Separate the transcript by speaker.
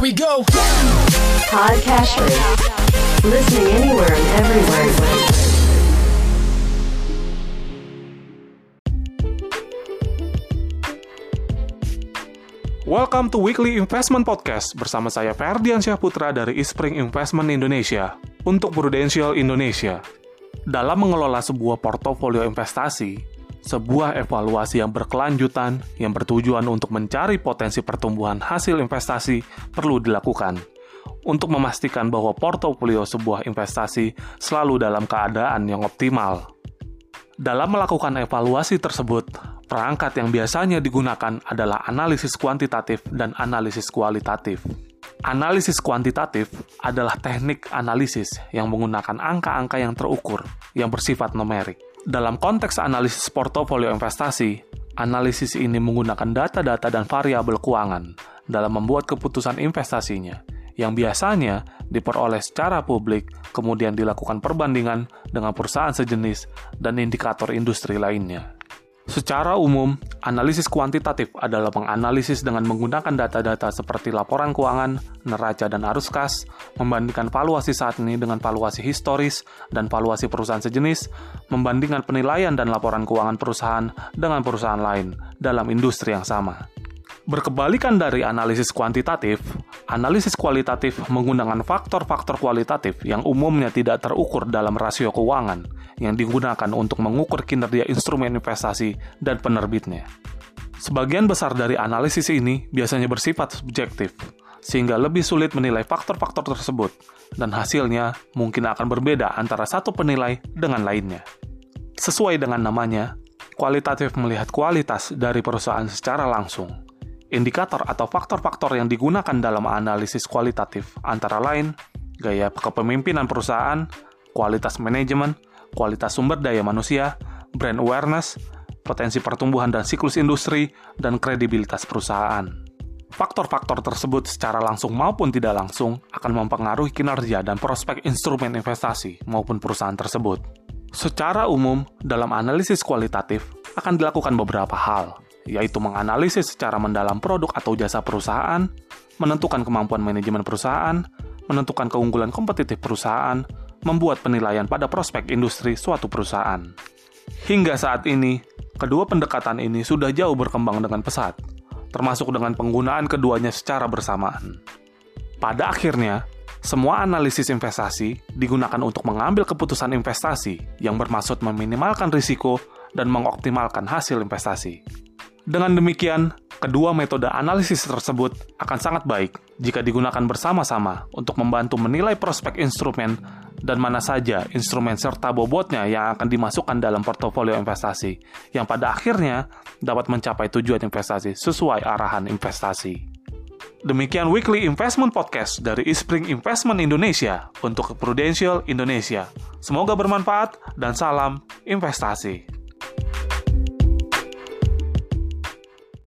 Speaker 1: Here we go.
Speaker 2: Podcasters. Listening anywhere and everywhere.
Speaker 3: Welcome to Weekly Investment Podcast bersama saya Ferdian Syahputra dari Ispring Investment Indonesia untuk Prudential Indonesia. Dalam mengelola sebuah portofolio investasi, sebuah evaluasi yang berkelanjutan yang bertujuan untuk mencari potensi pertumbuhan hasil investasi perlu dilakukan untuk memastikan bahwa portofolio sebuah investasi selalu dalam keadaan yang optimal. Dalam melakukan evaluasi tersebut, Perangkat yang biasanya digunakan adalah analisis kuantitatif dan analisis kualitatif. Analisis kuantitatif adalah teknik analisis yang menggunakan angka-angka yang terukur, yang bersifat numerik. Dalam konteks analisis portofolio investasi, analisis ini menggunakan data-data dan variabel keuangan dalam membuat keputusan investasinya, yang biasanya diperoleh secara publik, kemudian dilakukan perbandingan dengan perusahaan sejenis dan indikator industri lainnya. Secara umum, analisis kuantitatif adalah menganalisis dengan menggunakan data-data seperti laporan keuangan, neraca, dan arus kas, membandingkan valuasi saat ini dengan valuasi historis dan valuasi perusahaan sejenis, membandingkan penilaian dan laporan keuangan perusahaan dengan perusahaan lain dalam industri yang sama. Berkebalikan dari analisis kuantitatif, analisis kualitatif menggunakan faktor-faktor kualitatif yang umumnya tidak terukur dalam rasio keuangan, yang digunakan untuk mengukur kinerja instrumen investasi dan penerbitnya. Sebagian besar dari analisis ini biasanya bersifat subjektif, sehingga lebih sulit menilai faktor-faktor tersebut, dan hasilnya mungkin akan berbeda antara satu penilai dengan lainnya. Sesuai dengan namanya, kualitatif melihat kualitas dari perusahaan secara langsung. Indikator atau faktor-faktor yang digunakan dalam analisis kualitatif antara lain gaya kepemimpinan perusahaan, kualitas manajemen, kualitas sumber daya manusia, brand awareness, potensi pertumbuhan dan siklus industri, dan kredibilitas perusahaan. Faktor-faktor tersebut secara langsung maupun tidak langsung akan mempengaruhi kinerja dan prospek instrumen investasi maupun perusahaan tersebut. Secara umum, dalam analisis kualitatif akan dilakukan beberapa hal, yaitu menganalisis secara mendalam produk atau jasa perusahaan, menentukan kemampuan manajemen perusahaan, menentukan keunggulan kompetitif perusahaan, membuat penilaian pada prospek industri suatu perusahaan. Hingga saat ini, kedua pendekatan ini sudah jauh berkembang dengan pesat, termasuk dengan penggunaan keduanya secara bersamaan. Pada akhirnya, semua analisis investasi digunakan untuk mengambil keputusan investasi yang bermaksud meminimalkan risiko dan mengoptimalkan hasil investasi. Dengan demikian, kedua metode analisis tersebut akan sangat baik jika digunakan bersama-sama untuk membantu menilai prospek instrumen dan mana saja instrumen serta bobotnya yang akan dimasukkan dalam portofolio investasi, yang pada akhirnya dapat mencapai tujuan investasi sesuai arahan investasi. Demikian Weekly Investment Podcast dari Ispring Investment Indonesia untuk Prudential Indonesia. Semoga bermanfaat dan salam investasi.